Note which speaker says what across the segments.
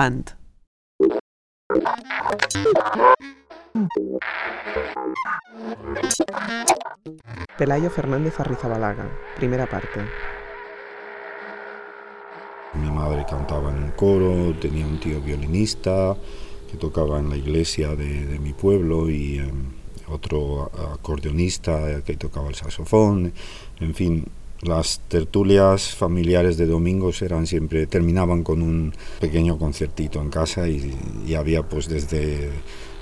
Speaker 1: Avant. Pelayo Fernández Arrizabalaga, primera parte.
Speaker 2: Mi madre cantaba en un coro, tenía un tío violinista que tocaba en la iglesia de, mi pueblo y em, otro acordeonista que tocaba el saxofón, en fin, las tertulias familiares de domingos eran siempre terminaban con un pequeño concertito en casa y, y había pues desde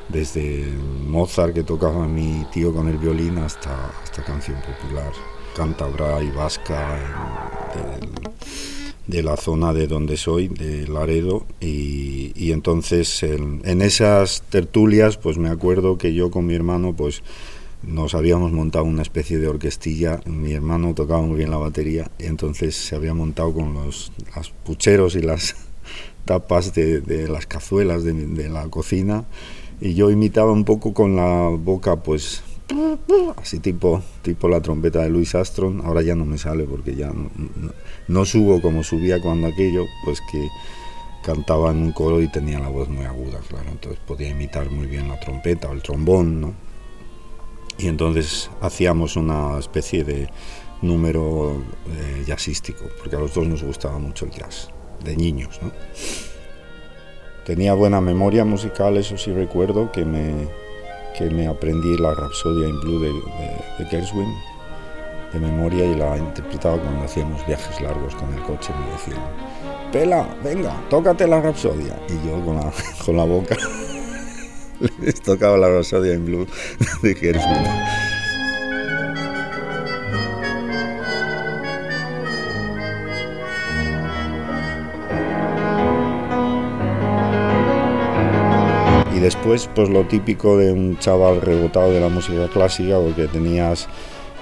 Speaker 2: desde Mozart que tocaba mi tío con el violín hasta, esta canción popular, cántabra y vasca de, la zona de donde soy, de Laredo, y, entonces en, esas tertulias pues me acuerdo que yo con mi hermano pues nos habíamos montado una especie de orquestilla, mi hermano tocaba muy bien la batería, y entonces se había montado con los, pucheros y las tapas de, las cazuelas de la cocina y yo imitaba un poco con la boca, pues así tipo, tipo la trompeta de Louis Armstrong. Ahora ya no me sale porque ya no, subo como subía cuando aquello, pues que cantaba en un coro y tenía la voz muy aguda, claro. Entonces podía imitar muy bien la trompeta o el trombón, ¿no? Y entonces hacíamos una especie de número eh, jazzístico, porque a los dos nos gustaba mucho el jazz, de niños, ¿no? Tenía buena memoria musical, eso sí recuerdo, que me, que me aprendí la Rapsodia in Blue de, de, Gershwin de memoria y la interpretaba cuando hacíamos viajes largos con el coche. Me decían, Pela, venga, tócate la Rapsodia. Y yo con la, con la boca les tocaba la Rapsodia in Blue de Gershwin. y después pues lo típico de un chaval rebotado de la música clásica porque tenías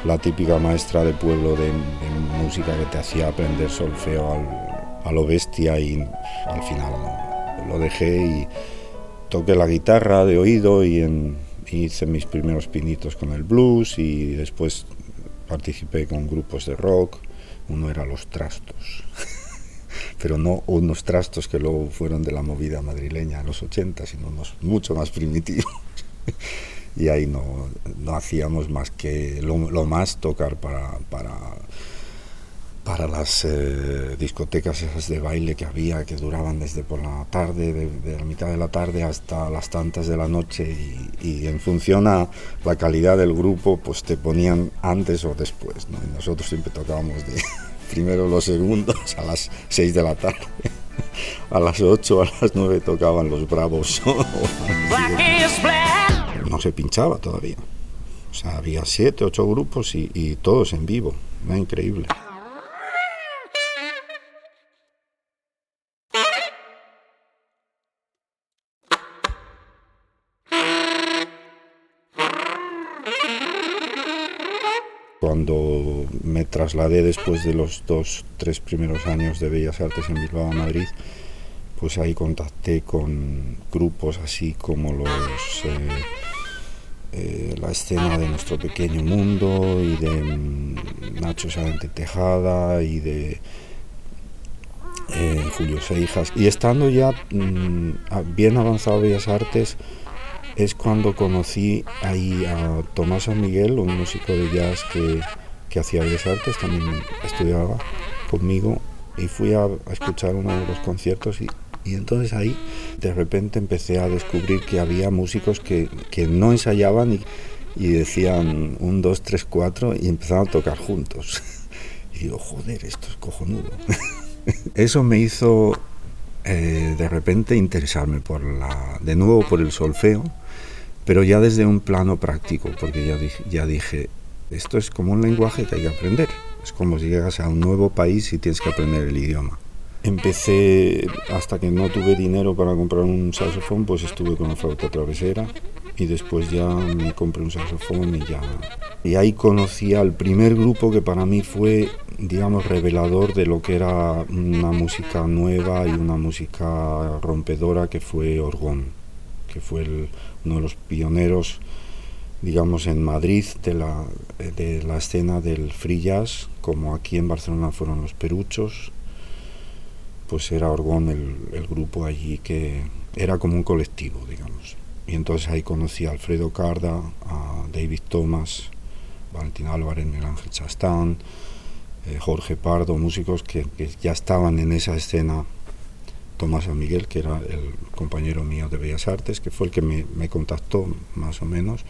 Speaker 2: la típica maestra de pueblo de, música que te hacía aprender solfeo a lo bestia y al final lo dejé y toqué la guitarra de oído y hice mis primeros pinitos con el blues y después participé con grupos de rock, uno era Los Trastos. pero no unos trastos que luego fueron de la movida madrileña en los 80, sino unos mucho más primitivos. y ahí no, no, hacíamos más que lo, más tocar para, para, para las eh, discotecas esas de baile que había, que duraban desde por la tarde, de, la mitad de la tarde hasta las tantas de la noche y, y, en función a la calidad del grupo, pues te ponían antes o después. ¿no? Y nosotros siempre tocábamos de primero los segundos a las 6 de la tarde. A las 8, a las 9 tocaban los bravos. no se pinchaba todavía. O sea, había 7, 8 grupos y, y todos en vivo. Era increíble. Cuando me trasladé después de los dos, tres primeros años de Bellas Artes en Bilbao, Madrid, pues ahí contacté con grupos así como los eh, eh, la escena de nuestro pequeño mundo y de Nacho Salente Tejada y de eh, Julio Seijas. Y estando ya mm, bien avanzado Bellas Artes, es cuando conocí ahí a Tomás San Miguel, un músico de jazz que, que hacía bellas artes, también estudiaba conmigo y fui a, escuchar uno de los conciertos y, y, entonces ahí de repente empecé a descubrir que había músicos que, que no ensayaban y, y, decían un, dos, tres, cuatro y empezaban a tocar juntos. Y digo, joder, esto es cojonudo. Eso me hizo eh, de repente interesarme por la, de nuevo por el solfeo pero ya desde un plano práctico, porque ya dije, ya dije, esto es como un lenguaje que hay que aprender. Es como si llegas a un nuevo país y tienes que aprender el idioma. Empecé, hasta que no tuve dinero para comprar un saxofón, pues estuve con la flauta travesera y después ya me compré un saxofón y ya... Y ahí conocí al primer grupo que para mí fue, digamos, revelador de lo que era una música nueva y una música rompedora que fue Orgón, que fue uno de los pioneros, digamos, en Madrid de la, de la escena del free jazz, como aquí en Barcelona fueron los Peruchos, pues era Orgón el, grupo allí que era como un colectivo, digamos. Y entonces ahí conocí a Alfredo Carda, a David Thomas, Valentín Álvarez, Miguel Ángel Chastán, eh, Jorge Pardo, músicos que, ya estaban en esa escena. Tomás San Miguel, que era el compañero mío de Bellas Artes, que fue el que me, me contactó más o menos.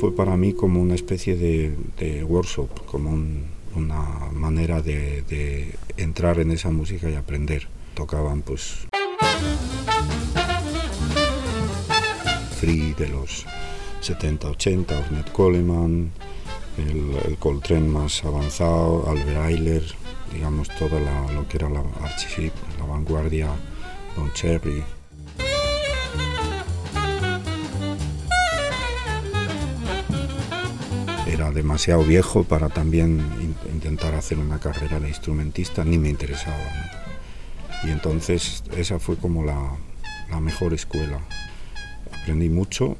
Speaker 2: Fue para mí como una especie de, workshop, como una manera de, entrar en esa música y aprender. Tocaban pues Free de los 70-80, Ornette Coleman, el, Coltrane más avanzado, Albert Eiler, digamos toda lo que era la archie la vanguardia, Don Cherry. Demasiado viejo para también intentar hacer una carrera de instrumentista, ni me interesaba. Y entonces esa fue como la, la mejor escuela. Aprendí mucho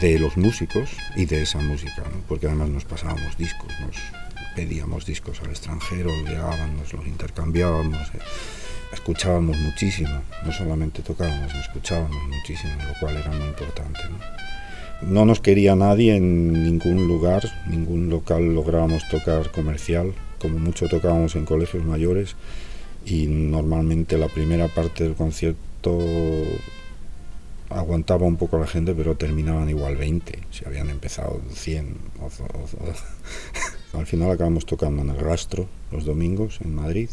Speaker 2: de los músicos y de esa música, porque además nos pasábamos discos, nos pedíamos discos al extranjero, llegaban, nos los intercambiábamos, eh, escuchábamos muchísimo, no solamente tocábamos, escuchábamos muchísimo, lo cual era muy importante. ¿no? No nos quería nadie en ningún lugar, ningún local lográbamos tocar comercial, como mucho tocábamos en colegios mayores y normalmente la primera parte del concierto aguantaba un poco la gente, pero terminaban igual 20, si habían empezado 100. Al final acabamos tocando en el Rastro los domingos en Madrid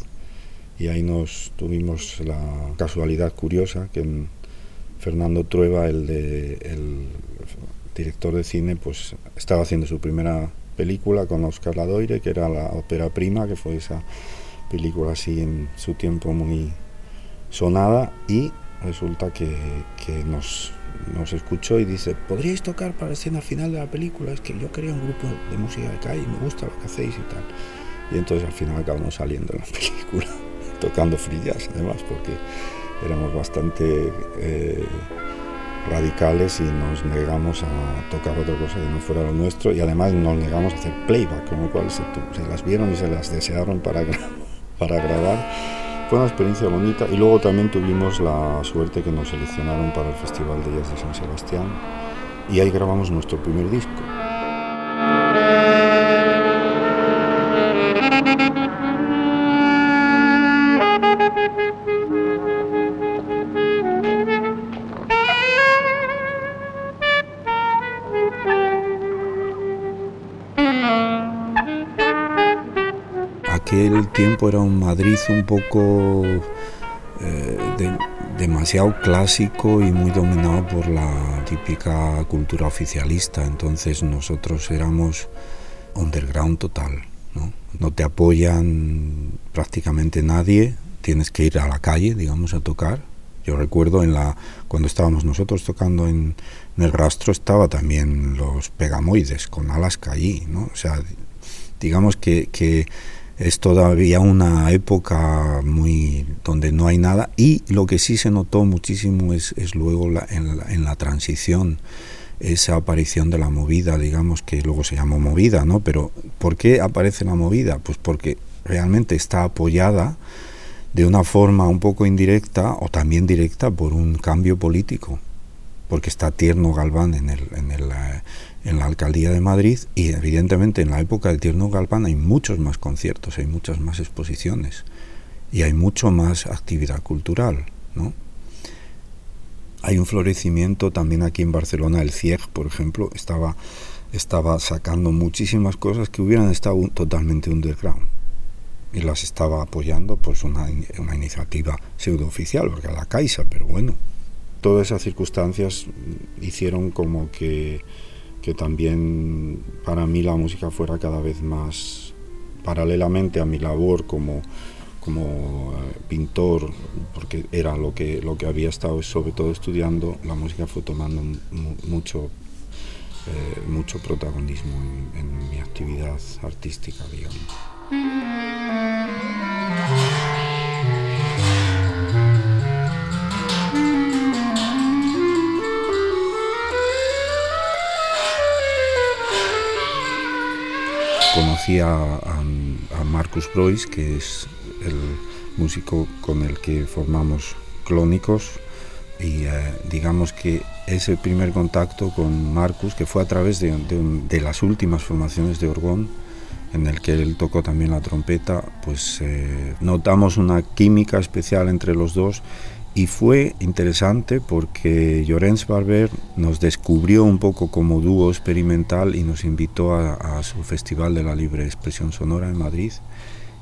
Speaker 2: y ahí nos tuvimos la casualidad curiosa que Fernando Trueba, el, de, el director de cine, pues estaba haciendo su primera película con Oscar Ladoire, que era la ópera prima, que fue esa película así en su tiempo muy sonada y resulta que, nos, escuchó y dice, ¿podríais tocar para la escena final de la película? Es que yo quería un grupo de música de calle y me gusta lo que hacéis y tal. Y entonces al final acabamos saliendo en la película, tocando frillas además, porque éramos bastante eh, radicales y nos negamos a tocar otra cosa que no fuera lo nuestro y además nos negamos a hacer playback, con lo cual se, se las vieron y se las desearon para, para grabar fue una experiencia bonita y luego también tuvimos la suerte que nos seleccionaron para el Festival de Jazz de San Sebastián y ahí grabamos nuestro primer disco. Era un Madrid un poco eh, demasiado clásico y muy dominado por la típica cultura oficialista. Entonces nosotros éramos underground total. ¿no? no te apoyan prácticamente nadie, tienes que ir a la calle, digamos, a tocar. Yo recuerdo en la cuando estábamos nosotros tocando en, el rastro estaba también los pegamoides con Alaska allí, ¿no? O sea, digamos que, que es todavía una época muy donde no hay nada y lo que sí se notó muchísimo es, es luego en, la, en, la, transición esa aparición de la movida digamos que luego se llamó movida no pero ¿por qué aparece la movida? pues porque realmente está apoyada de una forma un poco indirecta o también directa por un cambio político porque está Tierno Galván en el, en el eh, en la alcaldía de Madrid y evidentemente en la época del Tierno Galván hay muchos más conciertos, hay muchas más exposiciones y hay mucho más actividad cultural, ¿no? Hay un florecimiento también aquí en Barcelona, el CIEG, por ejemplo, estaba, estaba sacando muchísimas cosas que hubieran estado totalmente underground y las estaba apoyando pues una, una iniciativa pseudooficial, porque la Caixa, pero bueno, todas esas circunstancias hicieron como que que también para mí la música fuera cada vez más paralelamente a mi labor como, como eh, pintor, porque era lo que, lo que había estado sobre todo estudiando, la música fue tomando mucho eh, mucho protagonismo en, en mi actividad artística, digamos. A, a Marcus Brois, que es el músico con el que formamos Clónicos, y eh, digamos que ese primer contacto con Marcus, que fue a través de, de, un- de las últimas formaciones de Orgón, en el que él tocó también la trompeta, pues eh, notamos una química especial entre los dos y fue interesante porque Llorens Barber nos descubrió un poco como dúo experimental y nos invitó a, su Festival de la Libre Expresión Sonora en Madrid.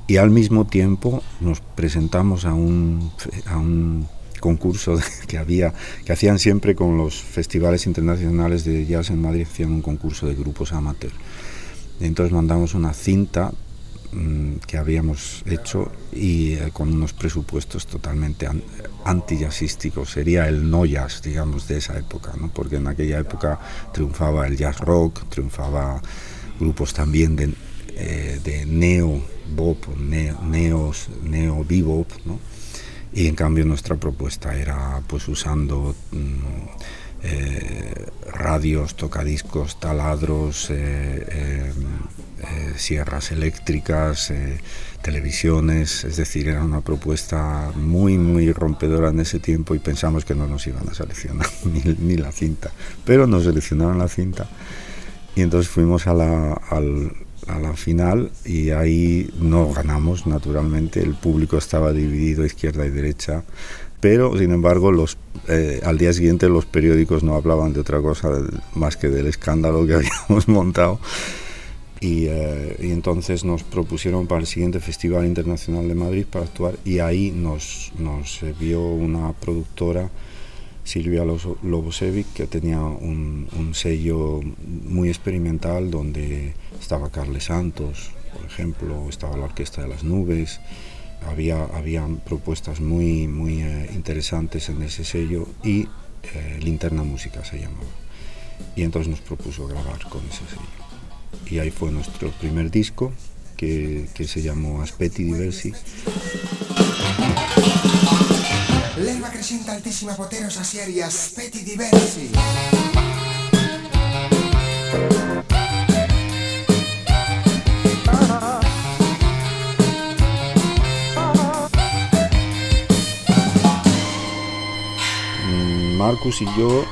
Speaker 2: Y al mismo tiempo nos presentamos a un, a un concurso que había que hacían siempre con los festivales internacionales de jazz en Madrid hacían un concurso de grupos amateur. Entonces mandamos una cinta que habíamos hecho y eh, con unos presupuestos totalmente an- anti-jazzísticos sería el no jazz digamos de esa época ¿no? porque en aquella época triunfaba el jazz rock triunfaba grupos también de, eh, de neo bop neo, neos, neo ¿no? y en cambio nuestra propuesta era pues usando mm, eh, radios, tocadiscos, taladros, eh, eh, sierras eléctricas, eh, televisiones, es decir, era una propuesta muy, muy rompedora en ese tiempo y pensamos que no nos iban a seleccionar ni, ni la cinta, pero nos seleccionaron la cinta y entonces fuimos a la, al- a la final y ahí no ganamos, naturalmente, el público estaba dividido izquierda y derecha, pero sin embargo los, eh, al día siguiente los periódicos no hablaban de otra cosa más que del escándalo que habíamos montado. Y, eh, y entonces nos propusieron para el siguiente Festival Internacional de Madrid para actuar y ahí nos, nos vio una productora Silvia Lobosevic, que tenía un, un sello muy experimental donde estaba Carles Santos, por ejemplo, estaba la Orquesta de las Nubes, había habían propuestas muy, muy eh, interesantes en ese sello y eh, Linterna Música se llamaba. Y entonces nos propuso grabar con ese sello. Y ahí fue nuestro primer disco, que, que se llamó Aspetti Diversi.
Speaker 3: L'erba crescente altissima poterosa serie aspetti diversi.
Speaker 2: Mm, Marcus y yo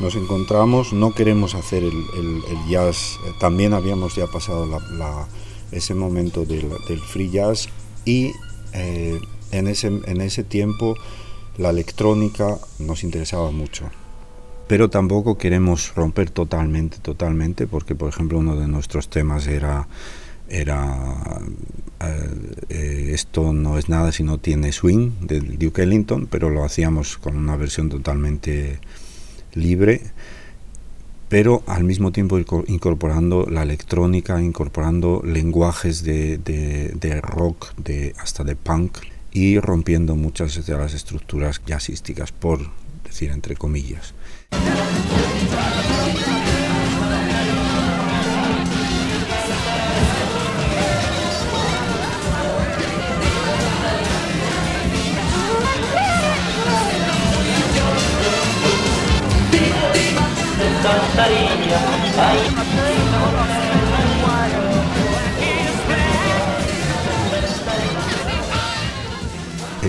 Speaker 2: nos encontramos, no queremos hacer el, el- jazz, también habíamos ya pasado la- ese momento del, del free jazz y eh, en, ese, en ese tiempo la electrónica nos interesaba mucho. Pero tampoco queremos romper totalmente, totalmente, porque por ejemplo uno de nuestros temas era era eh, eh, esto no es nada si no tiene swing del Duke Ellington, pero lo hacíamos con una versión totalmente libre, pero al mismo tiempo inco- incorporando la electrónica, incorporando lenguajes de, de- de rock, de, hasta de punk, y rompiendo muchas de las estructuras jazzísticas, por decir entre comillas.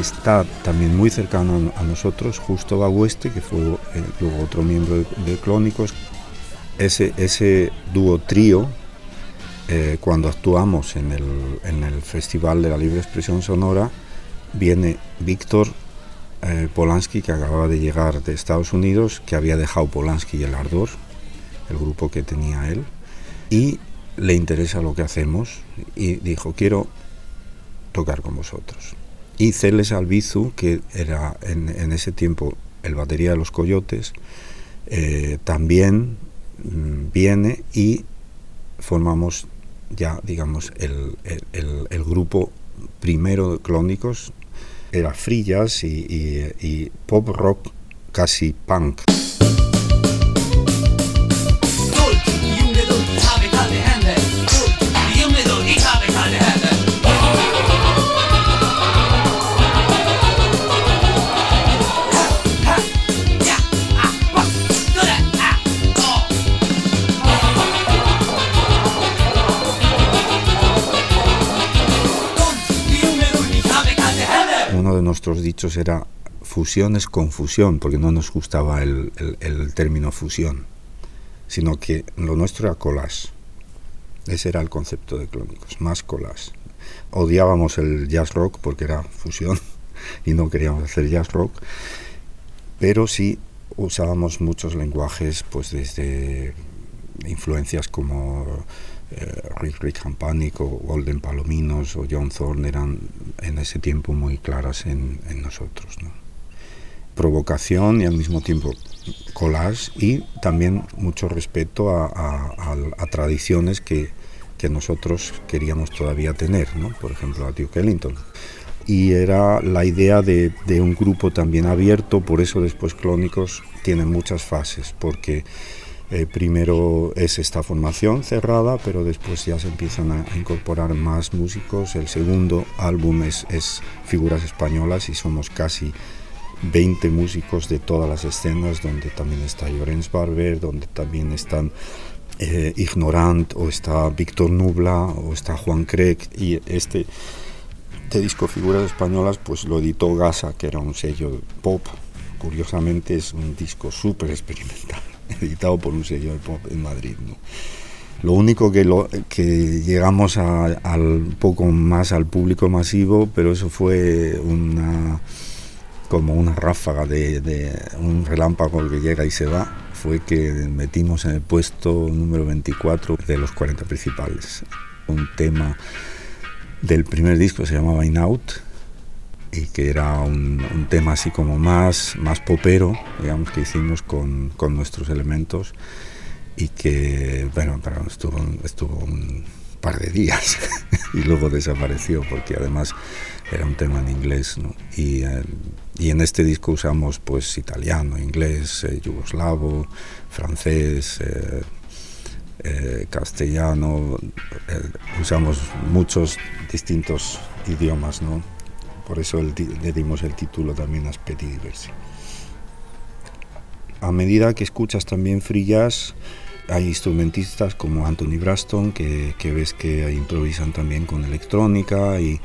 Speaker 2: Está también muy cercano a nosotros, justo Bagueste, que fue eh, luego otro miembro de, Clónicos. Ese, ese dúo trío, eh, cuando actuamos en el, en el Festival de la Libre Expresión Sonora, viene Víctor eh, Polanski, que acababa de llegar de Estados Unidos, que había dejado Polanski y el Ardor, el grupo que tenía él, y le interesa lo que hacemos, y dijo, quiero tocar con vosotros y Celes Albizu, que era en, ese tiempo el batería de los Coyotes, eh, también mmm, viene y formamos ya, digamos, el, grupo primero de Clónicos, era y, y pop rock casi punk. Dichos era fusión es confusión, porque no nos gustaba el, el término fusión, sino que lo nuestro era collage. Ese era el concepto de Clónicos, más collage. Odiábamos el jazz rock porque era fusión y no queríamos hacer jazz rock, pero sí usábamos muchos lenguajes, pues desde influencias como Rick Rick Panic o Golden Palominos o John Thorne eran en ese tiempo muy claras en, nosotros. Provocación y al mismo tiempo collage y también mucho respeto a, tradiciones que, nosotros queríamos todavía tener, por ejemplo a Duke Ellington. Y era la idea de, de un grupo también abierto, por eso después Clónicos tiene muchas fases, porque eh, primero es esta formación cerrada, pero después ya se empiezan a, incorporar más músicos. El segundo álbum es, Figuras Españolas y somos casi 20 músicos de todas las escenas, donde también está Llorens Barber, donde también están eh, Ignorant, o está Víctor Nubla, o está Juan Craig. Y este, este disco Figuras Españolas pues lo editó Gasa, que era un sello pop. Curiosamente es un disco súper experimental editado por un sello de en Madrid. Lo único que, llegamos a, al poco más al público masivo, pero eso fue una como una ráfaga de, un relámpago que llega y se va, fue que metimos en el puesto número 24 de los 40 principales. Un tema del primer disco se llamaba In Out, y que era un, tema así como más, más popero, digamos, que hicimos con, con nuestros elementos y que, bueno, pero estuvo, estuvo un par de días y luego desapareció porque además era un tema en inglés, ¿no? Y, eh, y en este disco usamos pues italiano, inglés, eh, yugoslavo, francés, eh, castellano, usamos muchos distintos idiomas, ¿no? Por eso le dimos el título también a Speti Diversi. A medida que escuchas también free jazz, hay instrumentistas como Anthony Braston que, ves que improvisan también con electrónica y,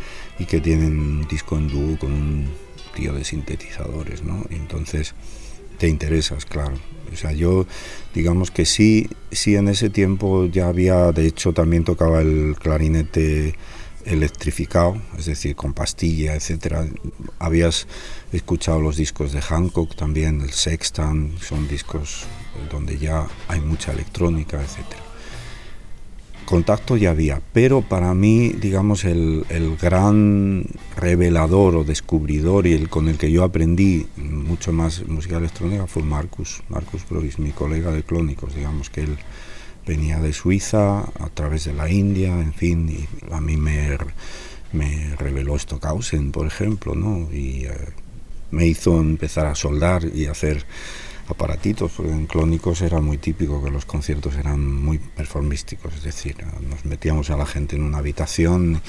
Speaker 2: que tienen un disco en dúo con un tío de sintetizadores, ¿no? entonces te interesas, claro. O sea, yo digamos que sí, sí en ese tiempo ya había, de hecho también tocaba el clarinete electrificado, es decir, con pastilla, etcétera. Habías escuchado los discos de Hancock también, el Sextant, son discos donde ya hay mucha electrónica, etcétera. Contacto ya había, pero para mí, digamos, el, gran revelador o descubridor y el con el que yo aprendí mucho más música electrónica fue Marcus, Marcus Brois, mi colega de Clónicos, digamos que él venía de Suiza a través de la India, en fin, y a mí me, me reveló Stockhausen, por ejemplo, ¿no? Y eh, me hizo empezar a soldar y hacer aparatitos, porque en Clónicos era muy típico que los conciertos eran muy performísticos, es decir, nos metíamos a la gente en una habitación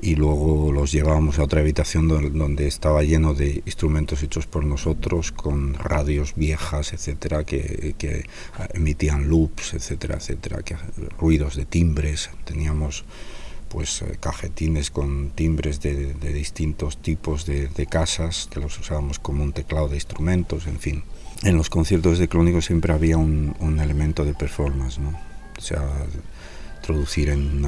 Speaker 2: y luego los llevábamos a otra habitación donde, estaba lleno de instrumentos hechos por nosotros, con radios viejas, etcétera, que, emitían loops, etcétera, etcétera, que, ruidos de timbres, teníamos pues cajetines con timbres de, distintos tipos de, casas que los usábamos como un teclado de instrumentos, en fin. En los conciertos de Clónico siempre había un, un elemento de performance, ¿no? O sea, introducir en,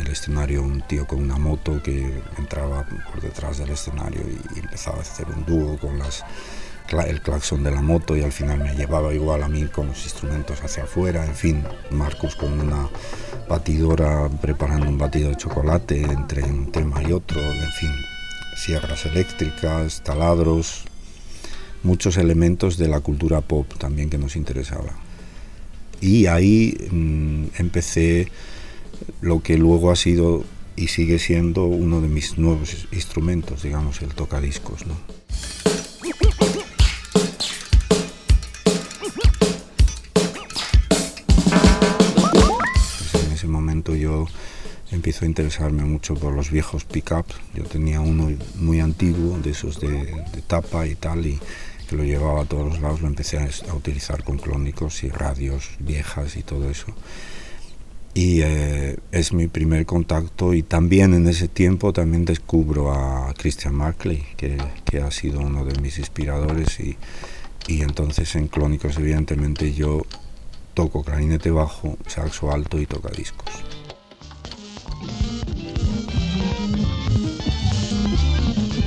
Speaker 2: el escenario un tío con una moto que entraba por detrás del escenario y, empezaba a hacer un dúo con las, el claxon de la moto y al final me llevaba igual a mí con los instrumentos hacia afuera, en fin, Marcus con una batidora preparando un batido de chocolate entre un tema y otro, en fin, sierras eléctricas, taladros, muchos elementos de la cultura pop también que nos interesaba. Y ahí mm, empecé lo que luego ha sido y sigue siendo uno de mis nuevos instrumentos, digamos, el tocadiscos. ¿no? Pues en ese momento yo empiezo a interesarme mucho por los viejos pickups. Yo tenía uno muy antiguo, de esos de, de tapa y tal, y que lo llevaba a todos los lados, lo empecé a, utilizar con clónicos y radios viejas y todo eso. y eh, es mi primer contacto y también en ese tiempo también descubro a Christian Markley, que, que ha sido uno de mis inspiradores y, y entonces en Clónicos evidentemente yo toco clarinete bajo, saxo alto y tocadiscos.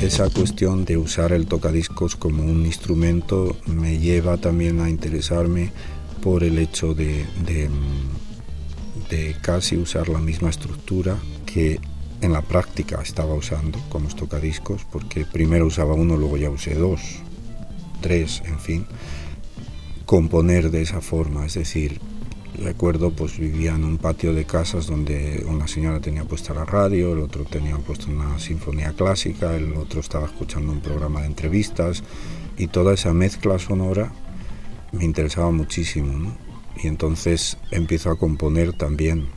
Speaker 2: Esa cuestión de usar el tocadiscos como un instrumento me lleva también a interesarme por el hecho de, casi usar la misma estructura que en la práctica estaba usando con los tocadiscos, porque primero usaba uno, luego ya usé dos, tres, en fin. Componer de esa forma, es decir, recuerdo pues vivía en un patio de casas donde una señora tenía puesta la radio, el otro tenía puesto una sinfonía clásica, el otro estaba escuchando un programa de entrevistas y toda esa mezcla sonora me interesaba muchísimo, y entonces empiezo a componer también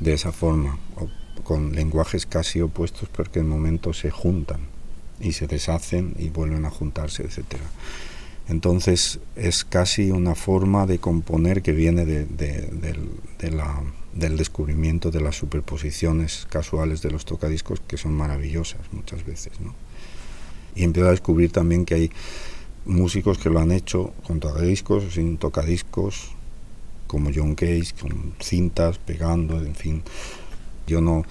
Speaker 2: de esa forma, con lenguajes casi opuestos porque en momentos se juntan y se deshacen y vuelven a juntarse, etc. Entonces es casi una forma de componer que viene del descubrimiento de las superposiciones casuales de los tocadiscos que son maravillosas muchas veces. Y empiezo a descubrir también que hay músicos que lo han hecho con tocadiscos sin tocadiscos, como John Cage, con cintas, pegando, en fin. Yo no,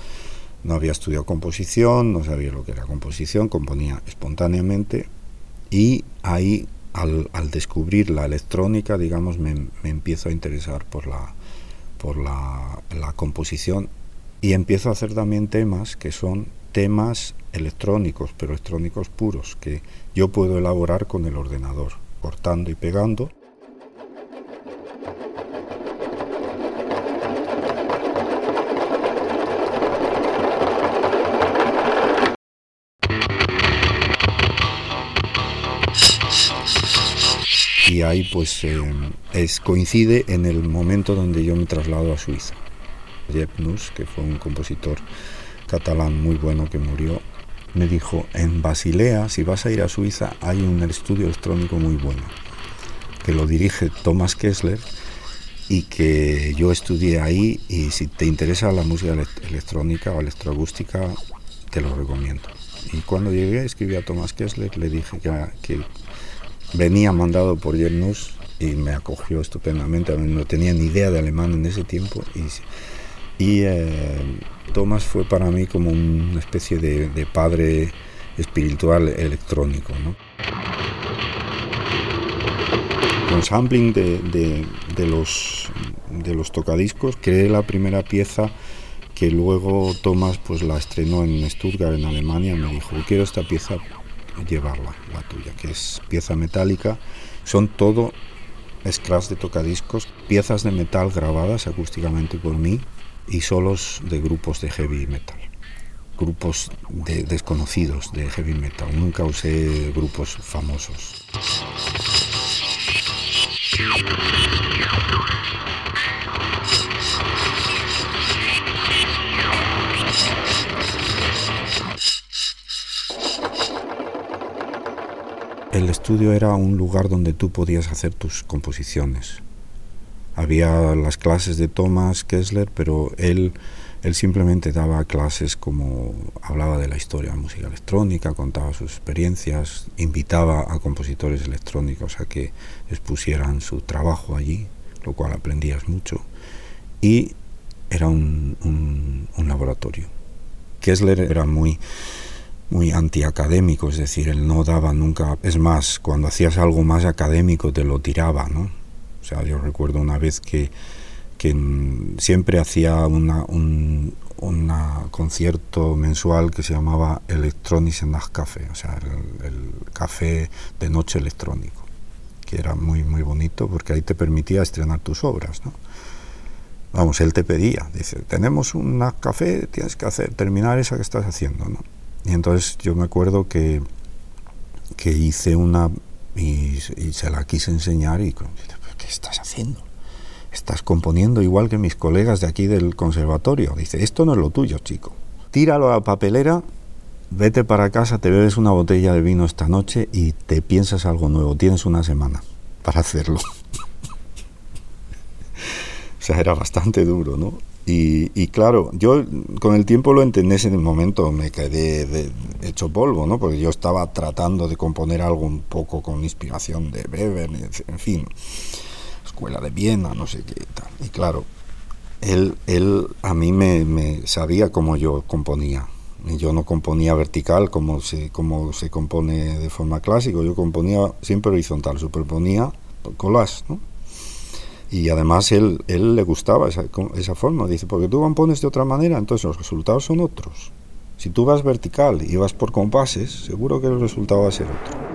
Speaker 2: no había estudiado composición, no sabía lo que era composición, componía espontáneamente y ahí al, descubrir la electrónica, digamos, me, empiezo a interesar por la, por la, composición y empiezo a hacer también temas que son temas electrónicos, pero electrónicos puros, que yo puedo elaborar con el ordenador, cortando y pegando y ahí pues eh, es, coincide en el momento donde yo me traslado a Suiza. Jep Nus, que fue un compositor catalán muy bueno que murió, me dijo, en Basilea, si vas a ir a Suiza, hay un estudio electrónico muy bueno, que lo dirige Thomas Kessler y que yo estudié ahí y si te interesa la música electrónica o electroacústica, te lo recomiendo. Y cuando llegué, escribí a Thomas Kessler, le dije que, que venía mandado por Jernus y me acogió estupendamente. No tenía ni idea de alemán en ese tiempo y, y eh, Thomas fue para mí como una especie de, padre espiritual electrónico. ¿no? Con sampling de, los, de los tocadiscos creé la primera pieza que luego Thomas pues la estrenó en Stuttgart, en Alemania, me dijo, quiero esta pieza llevarla, la tuya, que es pieza metálica. Son todo scratch de tocadiscos, piezas de metal grabadas acústicamente por mí y solos de grupos de heavy metal. Grupos de desconocidos de heavy metal. Nunca usé grupos famosos. Estudio era un lugar donde tú podías hacer tus composiciones. Había las clases de Thomas Kessler, pero él, él simplemente daba clases como hablaba de la historia de la música electrónica, contaba sus experiencias, invitaba a compositores electrónicos a que expusieran su trabajo allí, lo cual aprendías mucho. Y era un, un laboratorio. Kessler era muy muy antiacadémico, es decir, él no daba nunca, es más, cuando hacías algo más académico te lo tiraba, ¿no? O sea, yo recuerdo una vez que, que siempre hacía una, un concierto mensual que se llamaba Electronics Nacht Café, o sea, el, café de noche electrónico, que era muy, muy bonito porque ahí te permitía estrenar tus obras, ¿no? Vamos, él te pedía, dice, tenemos un café, tienes que hacer, terminar esa que estás haciendo, ¿no? Y entonces yo me acuerdo que, que hice una y, se la quise enseñar y ¿qué estás haciendo? Estás componiendo igual que mis colegas de aquí del conservatorio. Dice, esto no es lo tuyo, chico. Tíralo a la papelera, vete para casa, te bebes una botella de vino esta noche y te piensas algo nuevo. Tienes una semana para hacerlo. o sea, era bastante duro, ¿no? Y, claro, yo con el tiempo lo entendí en el momento, me quedé de, hecho polvo, ¿no? Porque yo estaba tratando de componer algo un poco con inspiración de Weber, en fin, escuela de Viena, no sé qué tal. Y claro, él, él a mí me, sabía cómo yo componía. Yo no componía vertical como se, como se compone de forma clásica, yo componía siempre horizontal, superponía collage, ¿no? Y además él, él le gustaba esa, esa forma. Dice, porque tú compones de otra manera, entonces los resultados son otros. Si tú vas vertical y vas por compases, seguro que el resultado va a ser otro.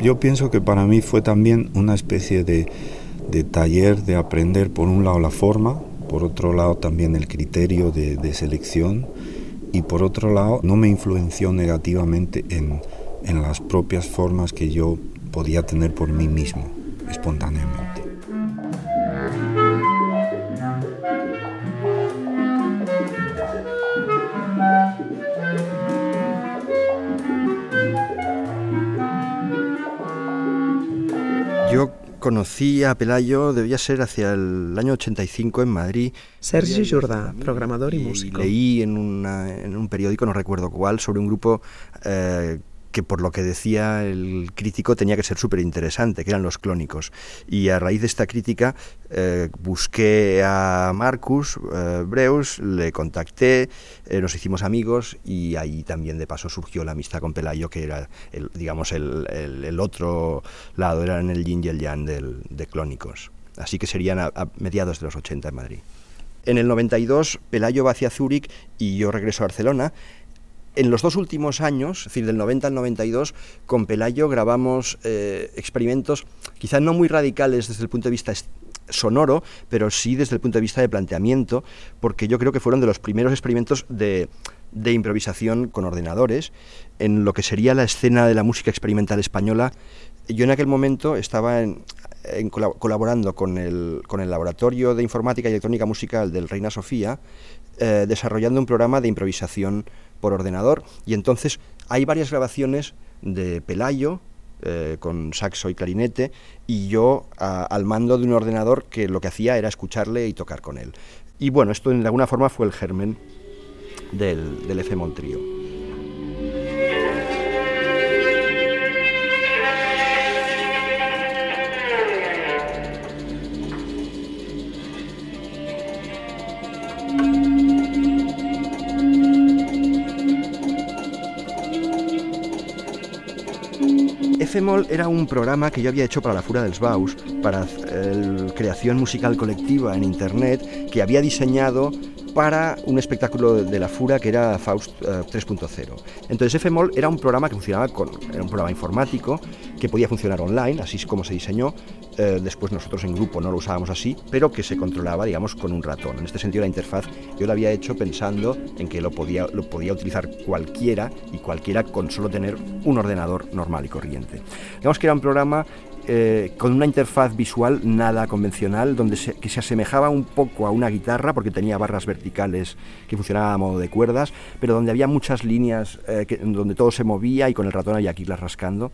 Speaker 2: Yo pienso que para mí fue también una especie de, de taller de aprender por un lado la forma, por otro lado también el criterio de, de selección y por otro lado no me influenció negativamente en, en las propias formas que yo podía tener por mí mismo, espontáneamente.
Speaker 4: Conocí a Pelayo, debía ser hacia el año 85 en Madrid.
Speaker 1: Sergi Jordà, programador y, músico.
Speaker 4: leí en, en, un periódico, no recuerdo cuál, sobre un grupo eh, que por lo que decía el crítico tenía que ser súper interesante, que eran los clónicos. Y a raíz de esta crítica eh, busqué a Marcus eh, Breus, le contacté, eh, nos hicimos amigos y ahí también de paso surgió la amistad con Pelayo, que era, el, digamos, el, el, otro lado, era en el yin y el yang del, de clónicos. Así que serían a, a mediados de los 80 en Madrid. En el 92 Pelayo va hacia Zúrich y yo regreso a Barcelona en los dos últimos años, es decir, del 90 al 92, con Pelayo grabamos eh, experimentos quizás no muy radicales desde el punto de vista sonoro, pero sí desde el punto de vista de planteamiento, porque yo creo que fueron de los primeros experimentos de, improvisación con ordenadores en lo que sería la escena de la música experimental española. Yo en aquel momento estaba colaborando con el, con el Laboratorio de Informática y Electrónica Musical del Reina Sofía, eh, desarrollando un programa de improvisación por ordenador y entonces hay varias grabaciones de Pelayo eh, con saxo y clarinete y yo al mando de un ordenador que lo que hacía era escucharle y tocar con él. Y bueno, esto de alguna forma fue el germen del, del F Trio. Efemol era un programa que yo había hecho para la Fura dels Baus, para la creación musical colectiva en Internet, que había diseñado para un espectáculo de la Fura que era Faust 3.0. Eh, Entonces FMOL era un programa que funcionaba con, era un programa informático que podía funcionar online, así es como se diseñó. Eh, después nosotros en grupo no lo usábamos así, pero que se controlaba, digamos, con un ratón. En este sentido la interfaz yo la había hecho pensando en que lo podía, lo podía utilizar cualquiera y cualquiera con solo tener un ordenador normal y corriente. Digamos que era un programa eh, con una interfaz visual nada convencional, donde se, que se asemejaba un poco a una guitarra, porque tenía barras verticales que funcionaban a modo de cuerdas, pero donde había muchas líneas, eh, donde todo se movía y con el ratón había que irlas rascando.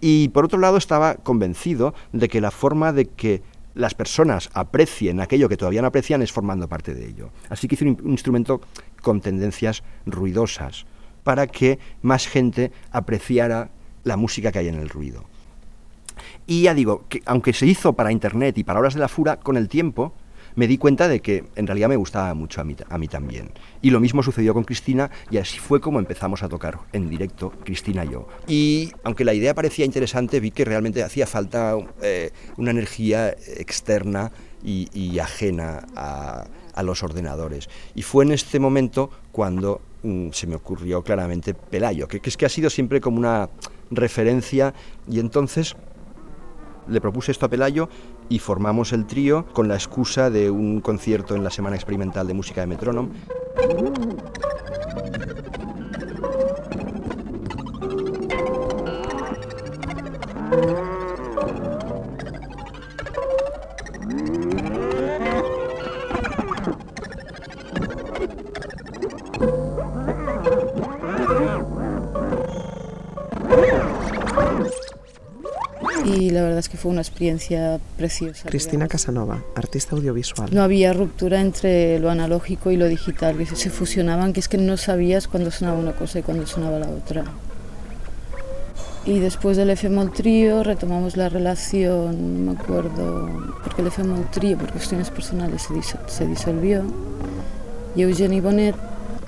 Speaker 4: Y por otro lado estaba convencido de que la forma de que las personas aprecien aquello que todavía no aprecian es formando parte de ello. Así que hice un instrumento con tendencias ruidosas para que más gente apreciara la música que hay en el ruido. Y ya digo, que aunque se hizo para Internet y para Horas de la Fura, con el tiempo me di cuenta de que en realidad me gustaba mucho a mí, también. Y lo mismo sucedió con Cristina y así fue como empezamos a tocar en directo, Cristina y yo. Y aunque la idea parecía interesante, vi que realmente hacía falta eh, una energía externa y, ajena a, los ordenadores. Y fue en este momento cuando mm, se me ocurrió claramente Pelayo, que, que es que ha sido siempre como una referencia y entonces le propuse esto a Pelayo y formamos el trío con la excusa de un concierto en la Semana Experimental de Música de Metrónom.
Speaker 5: Es que fue una experiencia preciosa.
Speaker 1: Cristina Casanova, artista audiovisual.
Speaker 5: No había ruptura entre lo analógico y lo digital, que se fusionaban, que es que no sabías cuándo sonaba una cosa y cuándo sonaba la otra. Y después del FMOL Trío retomamos la relación, no me acuerdo, porque el FMOL Trío por cuestiones personales se, disolvió. Y Eugenie Bonet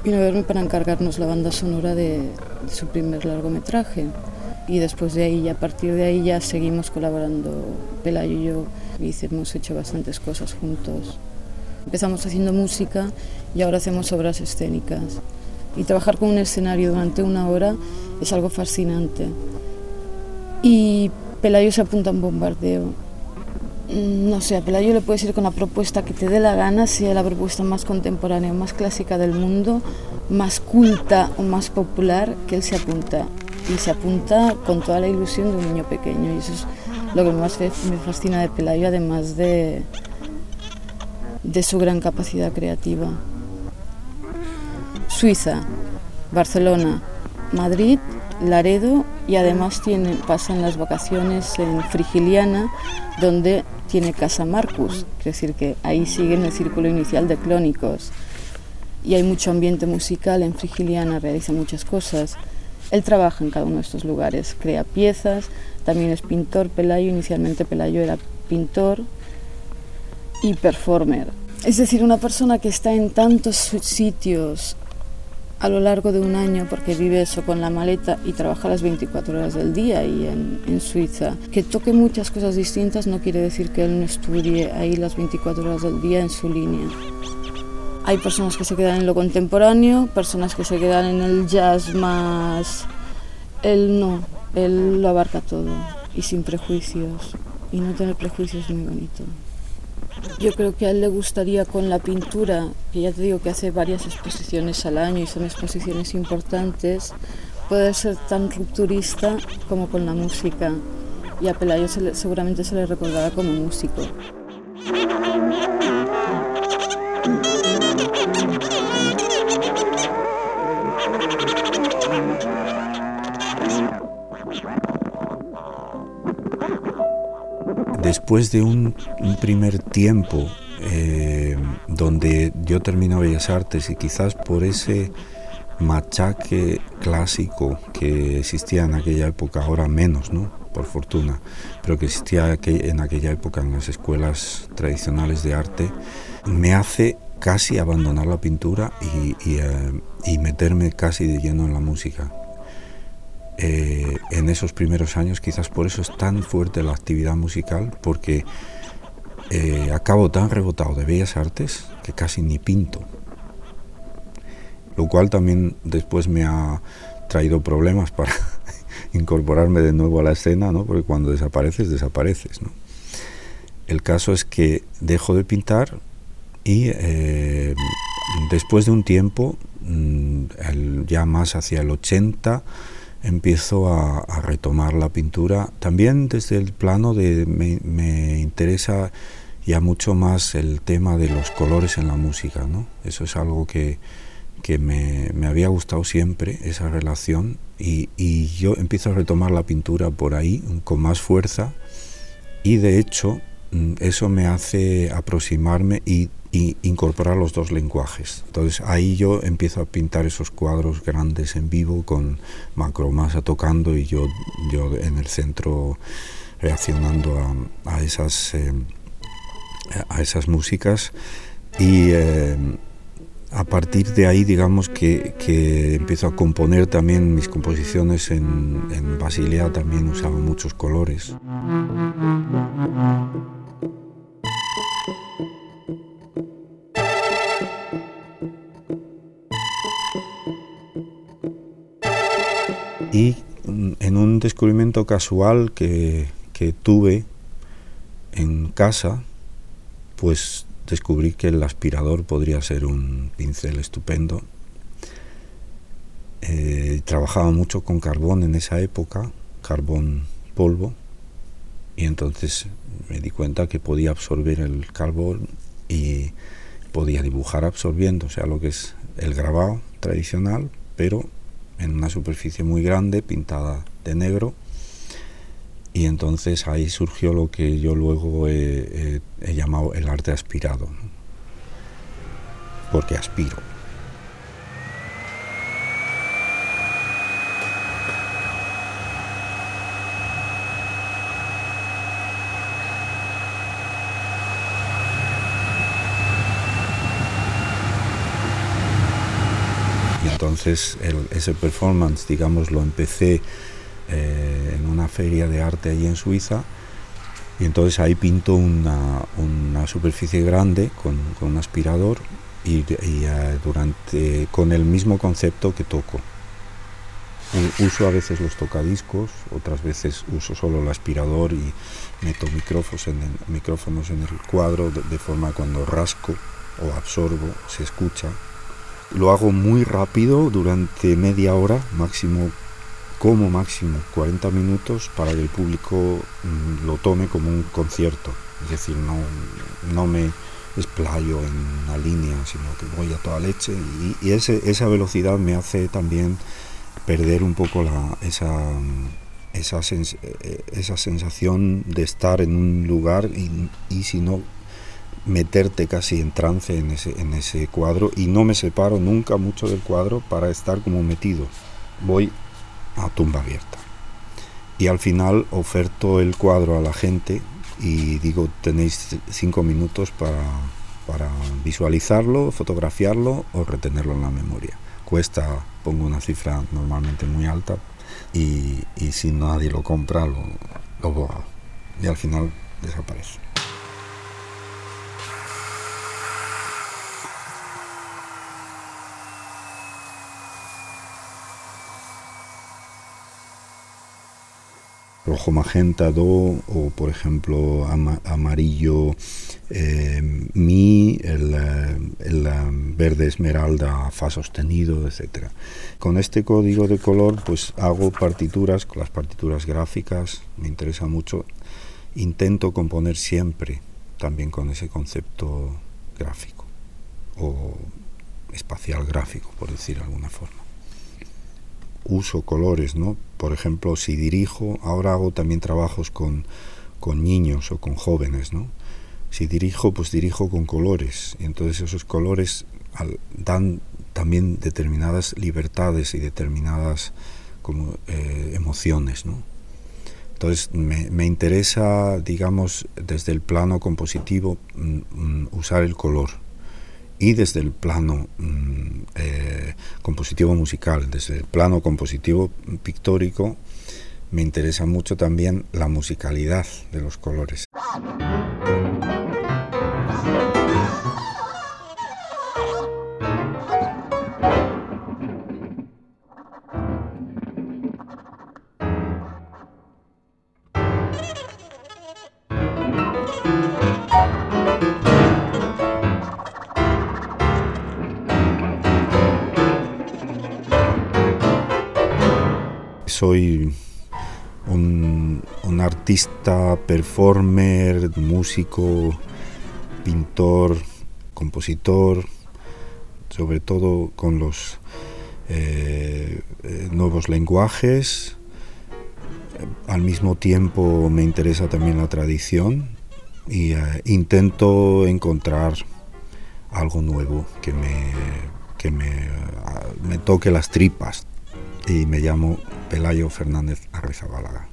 Speaker 5: vino a verme para encargarnos la banda sonora de, de su primer largometraje. Y después de ahí, a partir de ahí ya seguimos colaborando Pelayo y yo. Y hemos hecho bastantes cosas juntos. Empezamos haciendo música y ahora hacemos obras escénicas. Y trabajar con un escenario durante una hora es algo fascinante y Pelayo se apunta a un bombardeo. Mm, no sé, a Pelayo le puedes ir con la propuesta que te dé la gana, sea la propuesta más contemporánea, más clásica del mundo, más culta o más popular, que él se apunta. Y se apunta con toda la ilusión de un niño pequeño. Y eso es lo que más me fascina de Pelayo, además de, de su gran capacidad creativa. Suiza, Barcelona, Madrid Laredo y además tiene, pasan las vacaciones en Frigiliana, donde tiene casa Marcus, es decir, que ahí siguen el círculo inicial de clónicos. Y hay mucho ambiente musical en Frigiliana, realiza muchas cosas. Él trabaja en cada uno de estos lugares, crea piezas, también es pintor, Pelayo, inicialmente Pelayo era pintor y performer. Es decir, una persona que está en tantos sitios a lo largo de un año, porque vive eso con la maleta y trabaja las 24 horas del día y en, en, Suiza. Que toque muchas cosas distintas no quiere decir que él no estudie ahí las 24 horas del día en su línea. Hay personas que se quedan en lo contemporáneo, personas que se quedan en el jazz más... Él no, él lo abarca todo y sin prejuicios. Y no tener prejuicios es muy bonito. Yo creo que a él le gustaría con la pintura, que ya te digo que hace varias exposiciones al año y son exposiciones importantes, poder ser tan rupturista como con la música. Y a Pelayo seguramente se le recordará como músico.
Speaker 2: Después de un, primer tiempo eh, donde yo termino Bellas Artes y quizás por ese machaque clásico que existía en aquella época, ahora menos, ¿no? por fortuna, pero que existía en aquella época en las escuelas tradicionales de arte, me hace casi abandonar la pintura y, y eh, meterme casi de lleno en la música. Eh, en esos primeros años, quizás por eso es tan fuerte la actividad musical, porque eh, acabo tan rebotado de bellas artes que casi ni pinto. Lo cual también después me ha traído problemas para incorporarme de nuevo a la escena, ¿no? porque cuando desapareces, desapareces. ¿no? El caso es que dejo de pintar y eh, después de un tiempo, mm, ya más hacia el 80, empiezo a, retomar la pintura. También desde el plano de me, interesa ya mucho más el tema de los colores en la música, ¿no? Eso es algo que, que me, me, había gustado siempre, esa relación, y, y, yo empiezo a retomar la pintura por ahí con más fuerza, y de hecho mm, eso me hace aproximarme y incorporar los dos lenguajes. Entonces ahí yo empiezo a pintar esos cuadros grandes en vivo con Macromasa tocando y yo, yo en el centro reaccionando a, esas, eh, a esas músicas y eh, a partir de ahí digamos que, que, empiezo a componer también mis composiciones en Basilea también usaba muchos colores. Y mm, en un descubrimiento casual que, tuve en casa, pues descubrí que el aspirador podría ser un pincel estupendo. Eh, trabajaba mucho con carbón en esa época, carbón polvo, y entonces me di cuenta que podía absorber el carbón y podía dibujar absorbiendo, o sea, lo que es el grabado tradicional, pero en una superficie muy grande, pintada de negro. Y entonces ahí surgió lo que yo luego he, llamado el arte aspirado, porque aspiro. Y entonces el- ese performance, digamos, lo empecé eh, en una feria de arte allí en Suiza. Y entonces ahí pinto una, una superficie grande con, con un aspirador y, y, eh, durante, con el mismo concepto que toco. Uso a veces los tocadiscos, otras veces uso solo el aspirador y meto micrófonos en el, micrófonos en el cuadro de, de forma cuando rasco o absorbo se escucha. Lo hago muy rápido durante media hora, máximo como máximo 40 minutos para que el público mm, lo tome como un concierto. Es decir, no, no me explayo en una línea, sino que voy a toda leche y, ese- esa velocidad me hace también perder un poco la, esa, mm, esa, eh, esa sensación de estar en un lugar y, y si no meterte casi en trance en ese, en ese cuadro y no me separo nunca mucho del cuadro para estar como metido. Voy a tumba abierta. Y al final oferto el cuadro a la gente y digo, tenéis cinco minutos para, para visualizarlo, fotografiarlo o retenerlo en la memoria. Cuesta, pongo una cifra normalmente muy alta y, y si nadie lo compra, lo, lo borro. Y al final desaparece. Rojo magenta do o por ejemplo ama- amarillo eh, mi el, eh, el, eh, verde esmeralda fa sostenido etcétera. Con este código de color pues hago partituras las partituras gráficas me interesa mucho. Intento componer siempre también con ese concepto gráfico o espacial gráfico por decir de alguna forma uso colores, ¿no? Por ejemplo, si dirijo, ahora hago también trabajos con, con niños o con jóvenes, ¿no? Si dirijo, pues dirijo con colores. Y entonces esos colores dan también determinadas libertades y determinadas como, eh, emociones, ¿no? Entonces me, me interesa, digamos, desde el plano compositivo mm, mm, usar el color y desde el plano mm, eh, compositivo musical, desde el plano compositivo pictórico, me interesa mucho también la musicalidad de los colores. Soy un, artista, performer, músico, pintor, compositor, sobre todo con los eh, eh, nuevos lenguajes. Al mismo tiempo me interesa también la tradición y eh, intento encontrar algo nuevo que me, que me, ah, me toque las tripas. Y me llamo Pelayo Fernández Arrizabalaga.